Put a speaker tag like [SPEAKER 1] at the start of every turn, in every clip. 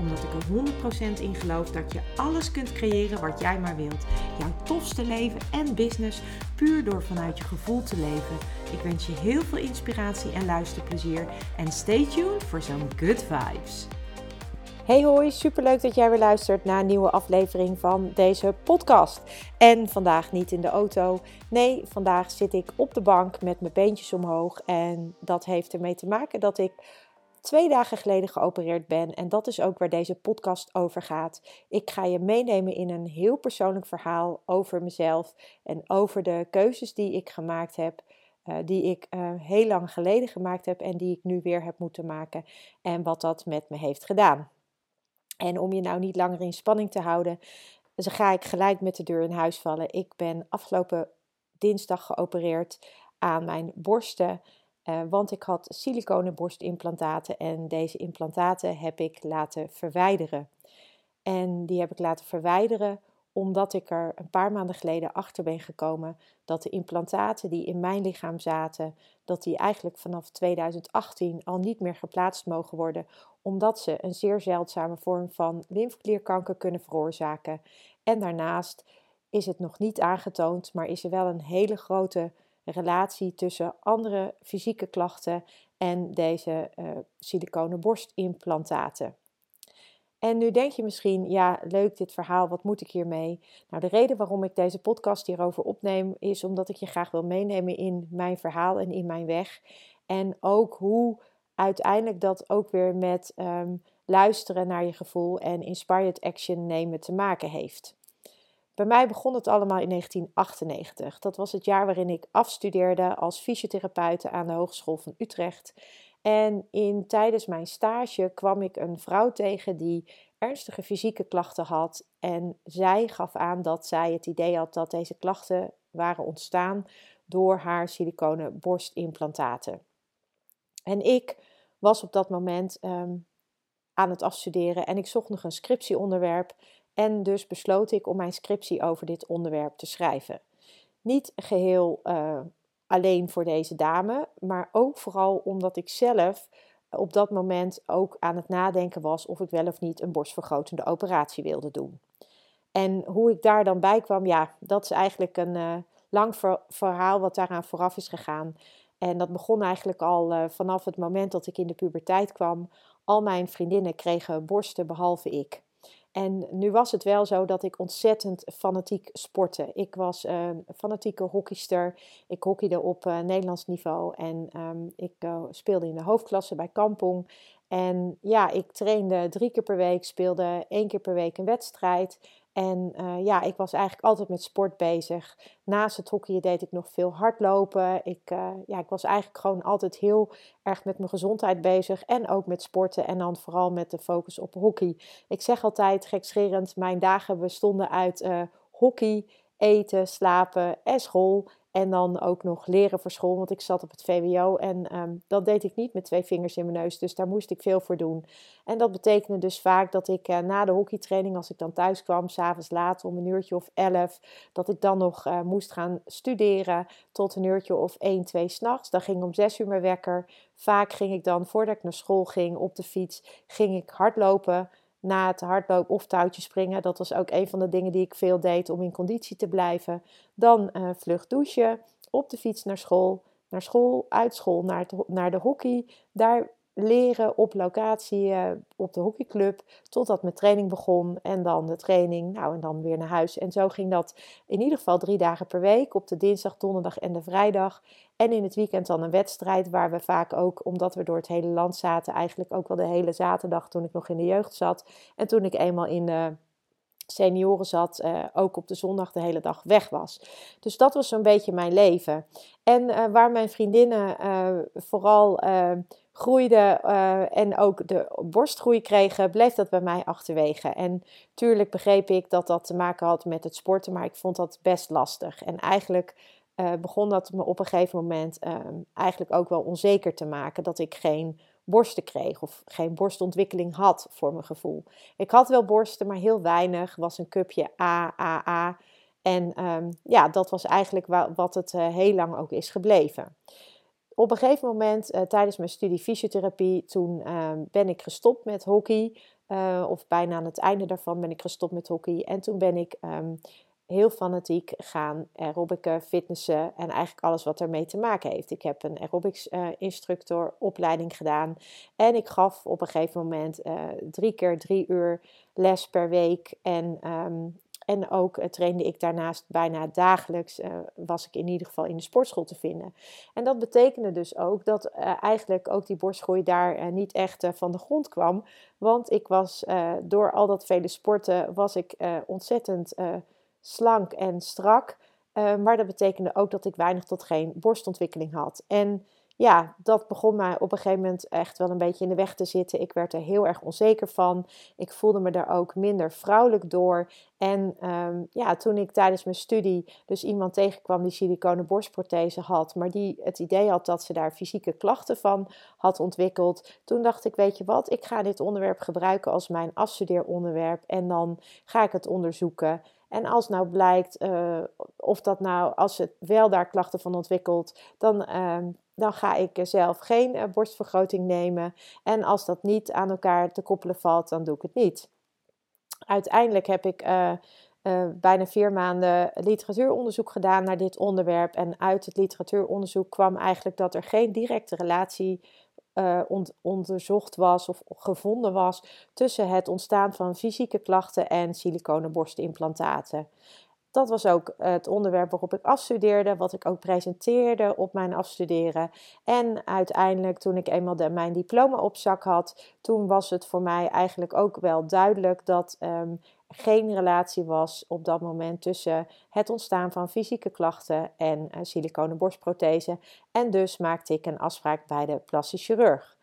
[SPEAKER 1] Omdat ik er 100% in geloof dat je alles kunt creëren wat jij maar wilt. Jouw tofste leven en business puur door vanuit je gevoel te leven. Ik wens je heel veel inspiratie en luisterplezier. En stay tuned voor zo'n good vibes. Hey hoi, superleuk dat jij weer luistert naar een nieuwe aflevering van deze podcast. En vandaag niet in de auto. Nee, vandaag zit ik op de bank met mijn beentjes omhoog. En dat heeft ermee te maken dat ik twee dagen geleden geopereerd ben. En dat is ook waar deze podcast over gaat. Ik ga je meenemen in een heel persoonlijk verhaal over mezelf en over de keuzes die ik gemaakt heb. Uh, die ik uh, heel lang geleden gemaakt heb en die ik nu weer heb moeten maken. En wat dat met me heeft gedaan. En om je nou niet langer in spanning te houden, ga ik gelijk met de deur in huis vallen. Ik ben afgelopen dinsdag geopereerd aan mijn borsten. Uh, want ik had siliconen borstimplantaten en deze implantaten heb ik laten verwijderen. En die heb ik laten verwijderen omdat ik er een paar maanden geleden achter ben gekomen dat de implantaten die in mijn lichaam zaten, dat die eigenlijk vanaf 2018 al niet meer geplaatst mogen worden, omdat ze een zeer zeldzame vorm van lymfeklierkanker kunnen veroorzaken. En daarnaast is het nog niet aangetoond, maar is er wel een hele grote relatie tussen andere fysieke klachten en deze uh, siliconen borstimplantaten. En nu denk je misschien, ja, leuk dit verhaal, wat moet ik hiermee? Nou, de reden waarom ik deze podcast hierover opneem, is omdat ik je graag wil meenemen in mijn verhaal en in mijn weg. En ook hoe uiteindelijk dat ook weer met um, luisteren naar je gevoel en inspired action nemen te maken heeft. Bij mij begon het allemaal in 1998. Dat was het jaar waarin ik afstudeerde als fysiotherapeute aan de Hogeschool van Utrecht. En in, tijdens mijn stage kwam ik een vrouw tegen die ernstige fysieke klachten had. En zij gaf aan dat zij het idee had dat deze klachten waren ontstaan door haar siliconen borstimplantaten. En ik was op dat moment um, aan het afstuderen en ik zocht nog een scriptieonderwerp. En dus besloot ik om mijn scriptie over dit onderwerp te schrijven. Niet geheel uh, alleen voor deze dame, maar ook vooral omdat ik zelf op dat moment ook aan het nadenken was of ik wel of niet een borstvergrotende operatie wilde doen. En hoe ik daar dan bij kwam, ja, dat is eigenlijk een uh, lang verhaal wat daaraan vooraf is gegaan. En dat begon eigenlijk al vanaf het moment dat ik in de puberteit kwam. Al mijn vriendinnen kregen borsten, behalve ik. En nu was het wel zo dat ik ontzettend fanatiek sportte. Ik was een fanatieke hockeyster. Ik hockeyde op uh, Nederlands niveau en um, ik uh, speelde in de hoofdklasse bij Kampong. En ja, ik trainde drie keer per week, speelde één keer per week een wedstrijd. En uh, ja, ik was eigenlijk altijd met sport bezig. Naast het hockeyen deed ik nog veel hardlopen. Ik, uh, ja, ik was eigenlijk gewoon altijd heel erg met mijn gezondheid bezig. En ook met sporten. En dan vooral met de focus op hockey. Ik zeg altijd gekscherend, mijn dagen bestonden uit uh, hockey, eten, slapen en school. En dan ook nog leren voor school, want ik zat op het VWO en um, dat deed ik niet met twee vingers in mijn neus. Dus daar moest ik veel voor doen. En dat betekende dus vaak dat ik uh, na de hockeytraining, als ik dan thuis kwam, s'avonds laat om een uurtje of elf, dat ik dan nog uh, moest gaan studeren tot een uurtje of één, twee s'nachts. Dan ging om zes uur mijn wekker. Vaak ging ik dan, voordat ik naar school ging, op de fiets, ging ik hardlopen na het hardlopen of touwtje springen. Dat was ook een van de dingen die ik veel deed om in conditie te blijven. Dan uh, vlug douchen, op de fiets naar school, naar school, uit school naar, naar de hockey. Daar leren op locatie uh, op de hockeyclub totdat mijn training begon en dan de training, nou en dan weer naar huis. En zo ging dat in ieder geval drie dagen per week op de dinsdag, donderdag en de vrijdag. En in het weekend dan een wedstrijd waar we vaak ook, omdat we door het hele land zaten, eigenlijk ook wel de hele zaterdag toen ik nog in de jeugd zat. En toen ik eenmaal in de senioren zat, uh, ook op de zondag de hele dag weg was. Dus dat was zo'n beetje mijn leven. En uh, waar mijn vriendinnen uh, vooral groeiden en ook de borstgroei kregen, bleef dat bij mij achterwege. En tuurlijk begreep ik dat dat te maken had met het sporten, maar ik vond dat best lastig. En eigenlijk begon dat me op een gegeven moment eigenlijk ook wel onzeker te maken dat ik geen borsten kreeg of geen borstontwikkeling had voor mijn gevoel. Ik had wel borsten, maar heel weinig. Was een cupje A, A, A. En um, ja, dat was eigenlijk wat het uh, heel lang ook is gebleven. Op een gegeven moment uh, tijdens mijn studie fysiotherapie, toen uh, ben ik gestopt met hockey. Uh, of bijna aan het einde daarvan ben ik gestopt met hockey. En toen ben ik um, heel fanatiek gaan aerobicen, fitnessen en eigenlijk alles wat ermee te maken heeft. Ik heb een aerobics uh, opleiding gedaan en ik gaf op een gegeven moment drie keer drie uur les per week en um, en ook uh, trainde ik daarnaast bijna dagelijks, uh, was ik in ieder geval in de sportschool te vinden. En dat betekende dus ook dat uh, eigenlijk ook die borstgroei daar niet echt van de grond kwam. Want ik was door al dat vele sporten, was ik ontzettend slank en strak. Maar dat betekende ook dat ik weinig tot geen borstontwikkeling had. En ja, dat begon mij op een gegeven moment echt wel een beetje in de weg te zitten. Ik werd er heel erg onzeker van. Ik voelde me daar ook minder vrouwelijk door. En um, ja, toen ik tijdens mijn studie dus iemand tegenkwam die siliconen borstprothese had, maar die het idee had dat ze daar fysieke klachten van had ontwikkeld, toen dacht ik, weet je wat, ik ga dit onderwerp gebruiken als mijn afstudeeronderwerp en dan ga ik het onderzoeken. En als nou blijkt, uh, of dat nou, als het wel daar klachten van ontwikkelt, dan, uh, dan ga ik zelf geen uh, borstvergroting nemen. En als dat niet aan elkaar te koppelen valt, dan doe ik het niet. Uiteindelijk heb ik uh, bijna vier maanden literatuuronderzoek gedaan naar dit onderwerp. En uit het literatuuronderzoek kwam eigenlijk dat er geen directe relatie onderzocht was of gevonden was tussen het ontstaan van fysieke klachten en siliconen borstimplantaten. Dat was ook het onderwerp waarop ik afstudeerde, wat ik ook presenteerde op mijn afstuderen. En uiteindelijk, toen ik eenmaal mijn diploma op zak had, toen was het voor mij eigenlijk ook wel duidelijk dat um, geen relatie was op dat moment tussen het ontstaan van fysieke klachten en uh, siliconen borstprothese. En dus maakte ik een afspraak bij de plastisch chirurg.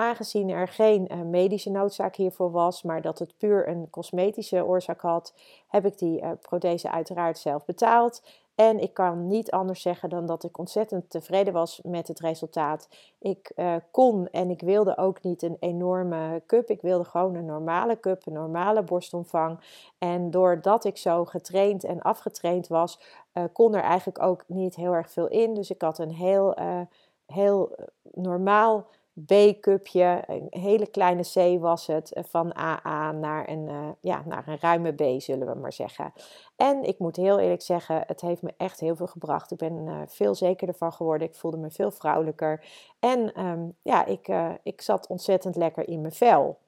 [SPEAKER 1] Aangezien er geen uh, medische noodzaak hiervoor was, maar dat het puur een cosmetische oorzaak had, heb ik die uh, prothese uiteraard zelf betaald. En ik kan niet anders zeggen dan dat ik ontzettend tevreden was met het resultaat. Ik uh, kon en ik wilde ook niet een enorme cup. Ik wilde gewoon een normale cup, een normale borstomvang. En doordat ik zo getraind en afgetraind was, kon er eigenlijk ook niet heel erg veel in. Dus ik had een heel, heel normaal B-cupje, een hele kleine C was het, eh, van AA naar een, uh, ja, naar een ruime B, zullen we maar zeggen. En ik moet heel eerlijk zeggen, het heeft me echt heel veel gebracht. Ik ben uh, veel zekerder van geworden. Ik voelde me veel vrouwelijker. En um, ja, ik, ik zat ontzettend lekker in mijn vel.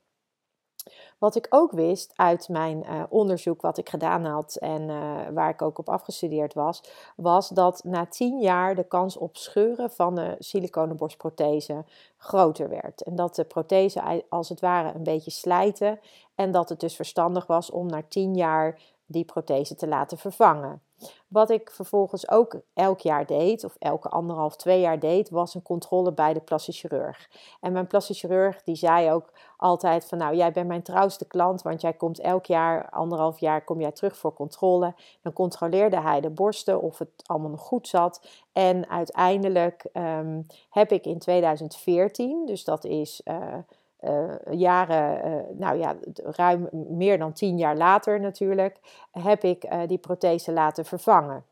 [SPEAKER 1] Wat ik ook wist uit mijn uh, onderzoek wat ik gedaan had en uh, waar ik ook op afgestudeerd was, was dat na tien jaar de kans op scheuren van de siliconenborstprothese groter werd. En dat de prothese als het ware een beetje slijten en dat het dus verstandig was om na tien jaar die prothese te laten vervangen. Wat ik vervolgens ook elk jaar deed, of elke anderhalf, twee jaar deed, was een controle bij de plastisch chirurg. En mijn plastisch chirurg die zei ook altijd van nou, jij bent mijn trouwste klant, want jij komt elk jaar, anderhalf jaar, kom jij terug voor controle. Dan controleerde hij de borsten of het allemaal nog goed zat. En uiteindelijk um, heb ik in 2014, dus dat is... Uh, uh, jaren, uh, nou ja, ruim meer dan tien jaar later natuurlijk, heb ik uh, die prothese laten vervangen.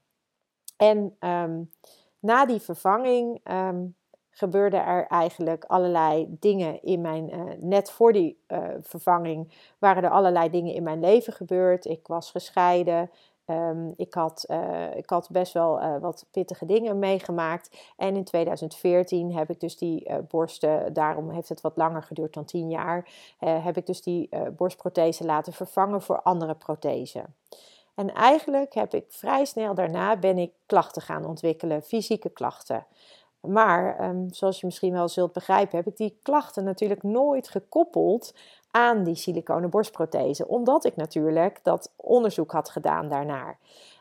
[SPEAKER 1] En um, na die vervanging um, gebeurden er eigenlijk allerlei dingen in mijn, net voor die vervanging waren er allerlei dingen in mijn leven gebeurd. Ik was gescheiden, Um, ik, had, uh, ik had best wel uh, wat pittige dingen meegemaakt. En in 2014 heb ik dus die uh, borsten, daarom heeft het wat langer geduurd dan 10 jaar, heb ik dus die borstprothese laten vervangen voor andere prothesen. En eigenlijk heb ik vrij snel daarna ben ik klachten gaan ontwikkelen, fysieke klachten. Maar um, zoals je misschien wel zult begrijpen, heb ik die klachten natuurlijk nooit gekoppeld aan die siliconen borstprothese. Omdat ik natuurlijk dat onderzoek had gedaan daarnaar.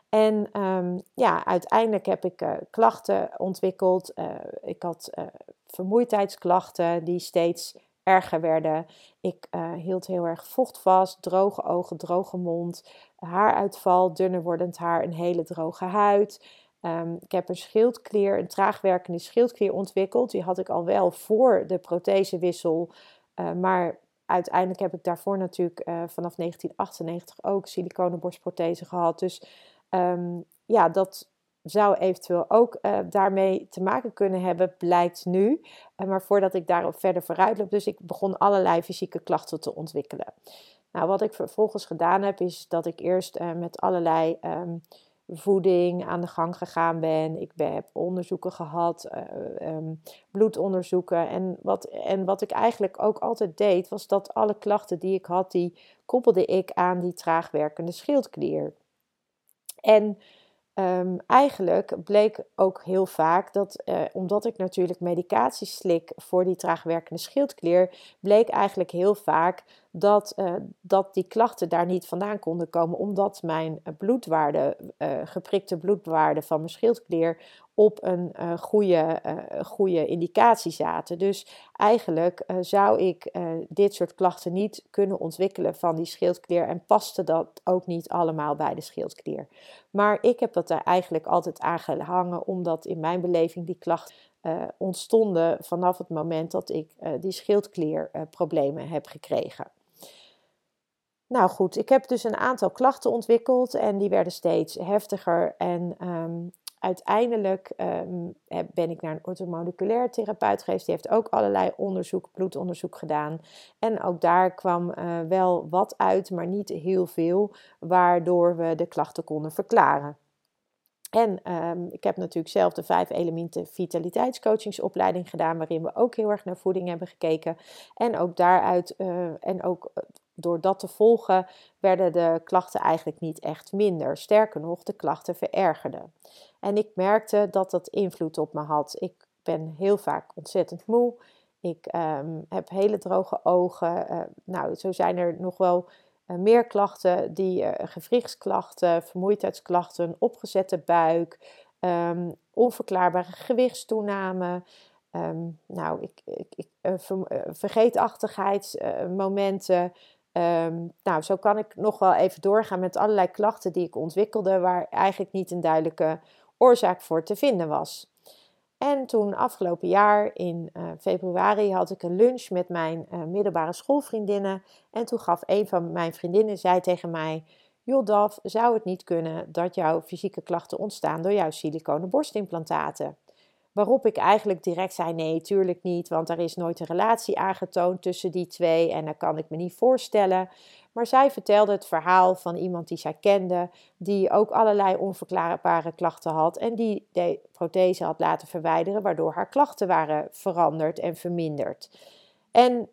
[SPEAKER 1] En ehm, ja, uiteindelijk heb ik uh, klachten ontwikkeld. Uh, ik had uh, vermoeidheidsklachten die steeds erger werden. Ik hield heel erg vocht vast, droge ogen, droge mond, haaruitval, dunner wordend haar, een hele droge huid. Um, ik heb een schildklier, een traagwerkende schildklier ontwikkeld. Die had ik al wel voor de prothesewissel, maar uiteindelijk heb ik daarvoor natuurlijk vanaf 1998 ook siliconenborstprothese gehad. Dus Ehm, ja, dat zou eventueel ook uh, daarmee te maken kunnen hebben, blijkt nu. Uh, maar voordat ik daarop verder vooruit loop, dus ik begon allerlei fysieke klachten te ontwikkelen. Nou, wat ik vervolgens gedaan heb, is dat ik eerst met allerlei um, voeding aan de gang gegaan ben. Ik heb onderzoeken gehad, um, bloedonderzoeken. En wat, en wat ik eigenlijk ook altijd deed, was dat alle klachten die ik had, die koppelde ik aan die traagwerkende schildklier. En um, eigenlijk bleek ook heel vaak dat, uh, omdat ik natuurlijk medicatie slik voor die traagwerkende schildklier, bleek eigenlijk heel vaak dat, uh, dat die klachten daar niet vandaan konden komen, omdat mijn bloedwaarde, uh, geprikte bloedwaarde van mijn schildklier op een uh, goede, goede indicatie zaten. Dus eigenlijk zou ik dit soort klachten niet kunnen ontwikkelen van die schildklier en paste dat ook niet allemaal bij de schildklier. Maar ik heb dat er eigenlijk altijd aan gehangen, omdat in mijn beleving die klachten ontstonden vanaf het moment dat ik die schildklierproblemen heb gekregen. Nou goed, ik heb dus een aantal klachten ontwikkeld en die werden steeds heftiger. En um, uiteindelijk um, ben ik naar een orthomoleculair therapeut geweest. Die heeft ook allerlei onderzoek, bloedonderzoek gedaan. En ook daar kwam uh, wel wat uit, maar niet heel veel, waardoor we de klachten konden verklaren. En um, ik heb natuurlijk zelf de vijf elementen vitaliteitscoachingsopleiding gedaan, waarin we ook heel erg naar voeding hebben gekeken. En ook daaruit, uh, en ook door dat te volgen, werden de klachten eigenlijk niet echt minder. Sterker nog, de klachten verergerden. En ik merkte dat dat invloed op me had. Ik ben heel vaak ontzettend moe. Ik um, heb hele droge ogen. Uh, nou, zo zijn er nog wel uh, meer klachten, die uh, gewrichtsklachten, vermoeidheidsklachten, opgezette buik, um, onverklaarbare gewichtstoename. Um, nou, ik, ik, ik ver, vergeetachtigheidsmomenten. nou, zo kan ik nog wel even doorgaan met allerlei klachten die ik ontwikkelde, waar eigenlijk niet een duidelijke oorzaak voor te vinden was. En toen afgelopen jaar in uh, februari had ik een lunch met mijn uh, middelbare schoolvriendinnen. En toen gaf een van mijn vriendinnen, zei tegen mij... Joh Daf, zou het niet kunnen dat jouw fysieke klachten ontstaan door jouw siliconen borstimplantaten? Waarop ik eigenlijk direct zei: nee, tuurlijk niet, want er is nooit een relatie aangetoond tussen die twee en dat kan ik me niet voorstellen. Maar zij vertelde het verhaal van iemand die zij kende, die ook allerlei onverklaarbare klachten had en die de prothese had laten verwijderen, waardoor haar klachten waren veranderd en verminderd. En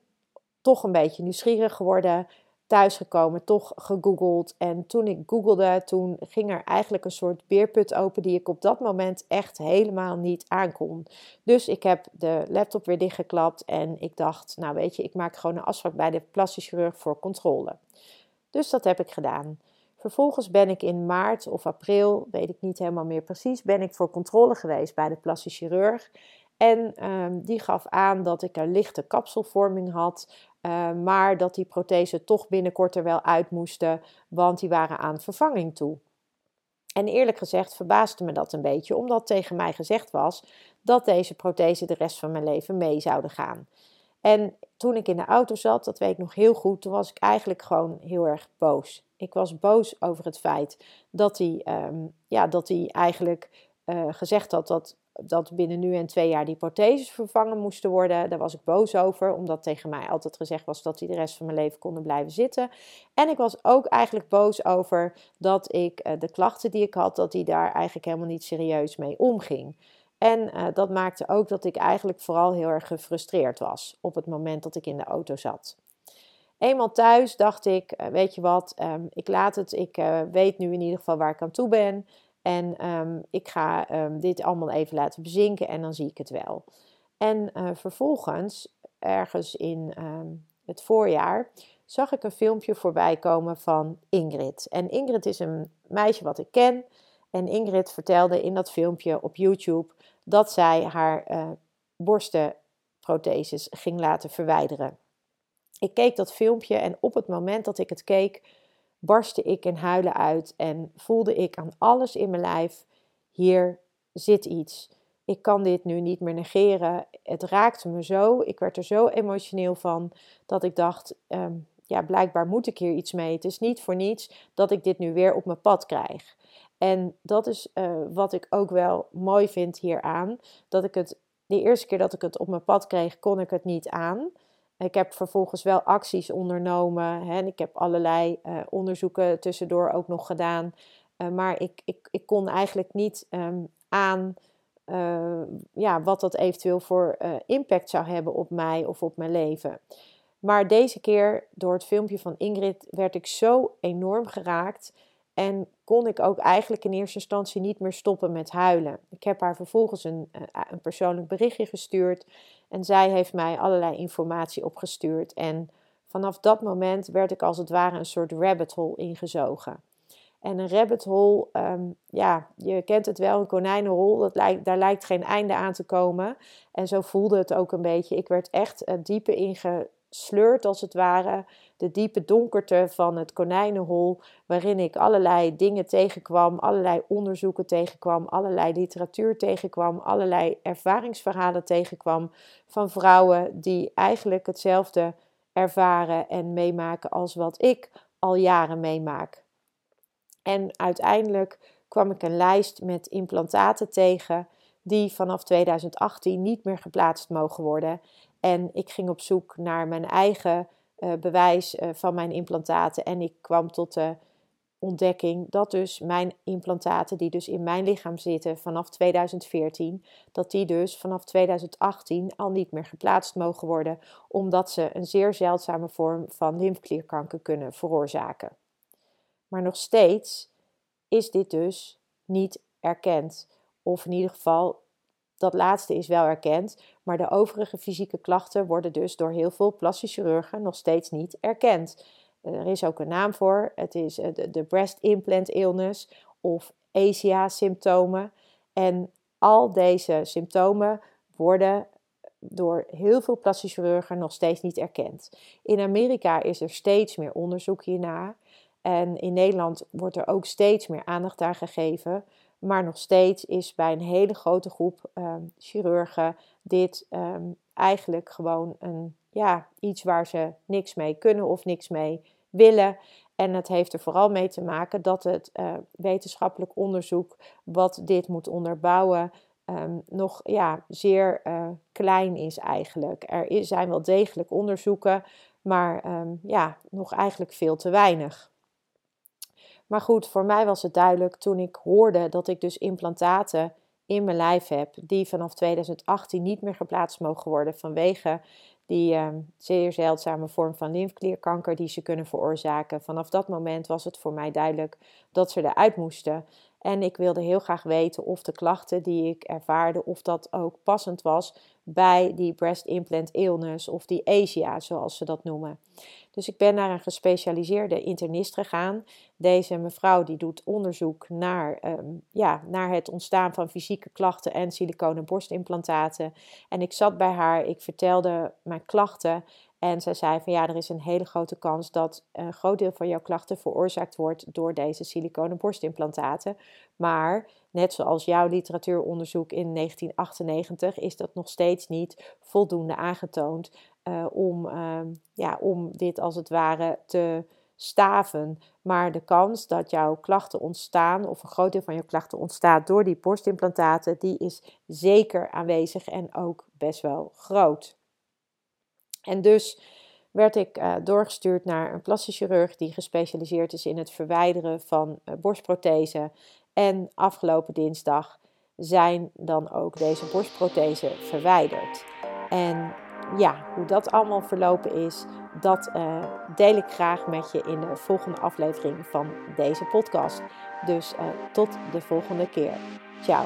[SPEAKER 1] toch een beetje nieuwsgierig geworden, thuisgekomen, toch gegoogeld. En toen ik googelde, toen ging er eigenlijk een soort beerput open die ik op dat moment echt helemaal niet aankon. Dus ik heb de laptop weer dichtgeklapt en ik dacht, nou weet je, ik maak gewoon een afspraak bij de plastisch chirurg voor controle. Dus dat heb ik gedaan. Vervolgens ben ik in maart of april, weet ik niet helemaal meer precies, ben ik voor controle geweest bij de plastisch chirurg. En um, die gaf aan dat ik een lichte kapselvorming had, uh, maar dat die prothesen toch binnenkort er wel uit moesten, want die waren aan vervanging toe. En eerlijk gezegd verbaasde me dat een beetje, omdat tegen mij gezegd was dat deze prothesen de rest van mijn leven mee zouden gaan. En toen ik in de auto zat, dat weet ik nog heel goed, toen was ik eigenlijk gewoon heel erg boos. Ik was boos over het feit dat hij, um, ja, dat hij eigenlijk uh, gezegd had dat dat binnen nu en twee jaar die protheses vervangen moesten worden. Daar was ik boos over, omdat tegen mij altijd gezegd was dat die de rest van mijn leven konden blijven zitten. En ik was ook eigenlijk boos over dat ik uh, de klachten die ik had, dat die daar eigenlijk helemaal niet serieus mee omging. En uh, dat maakte ook dat ik eigenlijk vooral heel erg gefrustreerd was op het moment dat ik in de auto zat. Eenmaal thuis dacht ik, uh, weet je wat, um, ik laat het, ik weet nu in ieder geval waar ik aan toe ben. En um, ik ga um, dit allemaal even laten bezinken en dan zie ik het wel. En uh, vervolgens, ergens in um, het voorjaar, zag ik een filmpje voorbij komen van Ingrid. En Ingrid is een meisje wat ik ken. En Ingrid vertelde in dat filmpje op YouTube dat zij haar uh, borstenprotheses ging laten verwijderen. Ik keek dat filmpje en op het moment dat ik het keek, barstte ik in huilen uit en voelde ik aan alles in mijn lijf: hier zit iets. Ik kan dit nu niet meer negeren. Het raakte me zo. Ik werd er zo emotioneel van dat ik dacht: ehm, ja, blijkbaar moet ik hier iets mee. Het is niet voor niets dat ik dit nu weer op mijn pad krijg. En dat is uh, wat ik ook wel mooi vind hieraan. Dat ik het, de eerste keer dat ik het op mijn pad kreeg, kon ik het niet aan. Ik heb vervolgens wel acties ondernomen hè, en ik heb allerlei uh, onderzoeken tussendoor ook nog gedaan. Uh, maar ik, ik, ik kon eigenlijk niet um, aan uh, ja, wat dat eventueel voor impact zou hebben op mij of op mijn leven. Maar deze keer, door het filmpje van Ingrid, werd ik zo enorm geraakt. En kon ik ook eigenlijk in eerste instantie niet meer stoppen met huilen. Ik heb haar vervolgens een, een persoonlijk berichtje gestuurd. En zij heeft mij allerlei informatie opgestuurd. En vanaf dat moment werd ik als het ware een soort rabbit hole ingezogen. En een rabbit hole, ehm, ja, je kent het wel, een konijnenhol, dat lijkt, daar lijkt geen einde aan te komen. En zo voelde het ook een beetje. Ik werd echt uh, diepe ingesleurd, als het ware. De diepe donkerte van het konijnenhol, waarin ik allerlei dingen tegenkwam, allerlei onderzoeken tegenkwam, allerlei literatuur tegenkwam, allerlei ervaringsverhalen tegenkwam van vrouwen die eigenlijk hetzelfde ervaren en meemaken als wat ik al jaren meemaak. En uiteindelijk kwam ik een lijst met implantaten tegen die vanaf 2018 niet meer geplaatst mogen worden. En ik ging op zoek naar mijn eigen bewijs uh, van mijn implantaten en ik kwam tot de ontdekking dat dus mijn implantaten die dus in mijn lichaam zitten vanaf 2014, dat die dus vanaf 2018 al niet meer geplaatst mogen worden, omdat ze een zeer zeldzame vorm van lymfklierkanker kunnen veroorzaken. Maar nog steeds is dit dus niet erkend. Of in ieder geval, dat laatste is wel erkend, maar de overige fysieke klachten worden dus door heel veel plastische chirurgen nog steeds niet erkend. Er is ook een naam voor. Het is eh, de breast implant illness of ASIA-symptomen. En al deze symptomen worden door heel veel plastische chirurgen nog steeds niet erkend. In Amerika is er steeds meer onderzoek hiernaar. En in Nederland wordt er ook steeds meer aandacht aan gegeven. Maar nog steeds is bij een hele grote groep um, chirurgen dit um, eigenlijk gewoon een, ja, iets waar ze niks mee kunnen of niks mee willen. En het heeft er vooral mee te maken dat het uh, wetenschappelijk onderzoek wat dit moet onderbouwen nog ja, zeer uh, klein is eigenlijk. Er zijn wel degelijk onderzoeken, maar ja, nog eigenlijk veel te weinig. Maar goed, voor mij was het duidelijk toen ik hoorde dat ik dus implantaten in mijn lijf heb, die vanaf 2018 niet meer geplaatst mogen worden vanwege die uh, zeer zeldzame vorm van lymfklierkanker die ze kunnen veroorzaken. Vanaf dat moment was het voor mij duidelijk dat ze eruit moesten. En ik wilde heel graag weten of de klachten die ik ervaarde, of dat ook passend was bij die breast implant illness of die ASIA, zoals ze dat noemen. Dus ik ben naar een gespecialiseerde internist gegaan. Deze mevrouw die doet onderzoek naar, ehm, ja, naar het ontstaan van fysieke klachten en siliconen borstimplantaten. En ik zat bij haar, ik vertelde mijn klachten en zij zei van ja, er is een hele grote kans dat een groot deel van jouw klachten veroorzaakt wordt door deze siliconen borstimplantaten. Maar net zoals jouw literatuuronderzoek in 1998 is dat nog steeds niet voldoende aangetoond uh, om, uh, ja, om dit als het ware te staven. Maar de kans dat jouw klachten ontstaan, of een groot deel van jouw klachten ontstaat door die borstimplantaten, die is zeker aanwezig en ook best wel groot. En dus werd ik uh, doorgestuurd naar een plastisch chirurg die gespecialiseerd is in het verwijderen van uh, borstprothesen. En afgelopen dinsdag zijn dan ook deze borstprothesen verwijderd. En ja, hoe dat allemaal verlopen is, dat uh, deel ik graag met je in de volgende aflevering van deze podcast. Dus tot de volgende keer. Ciao.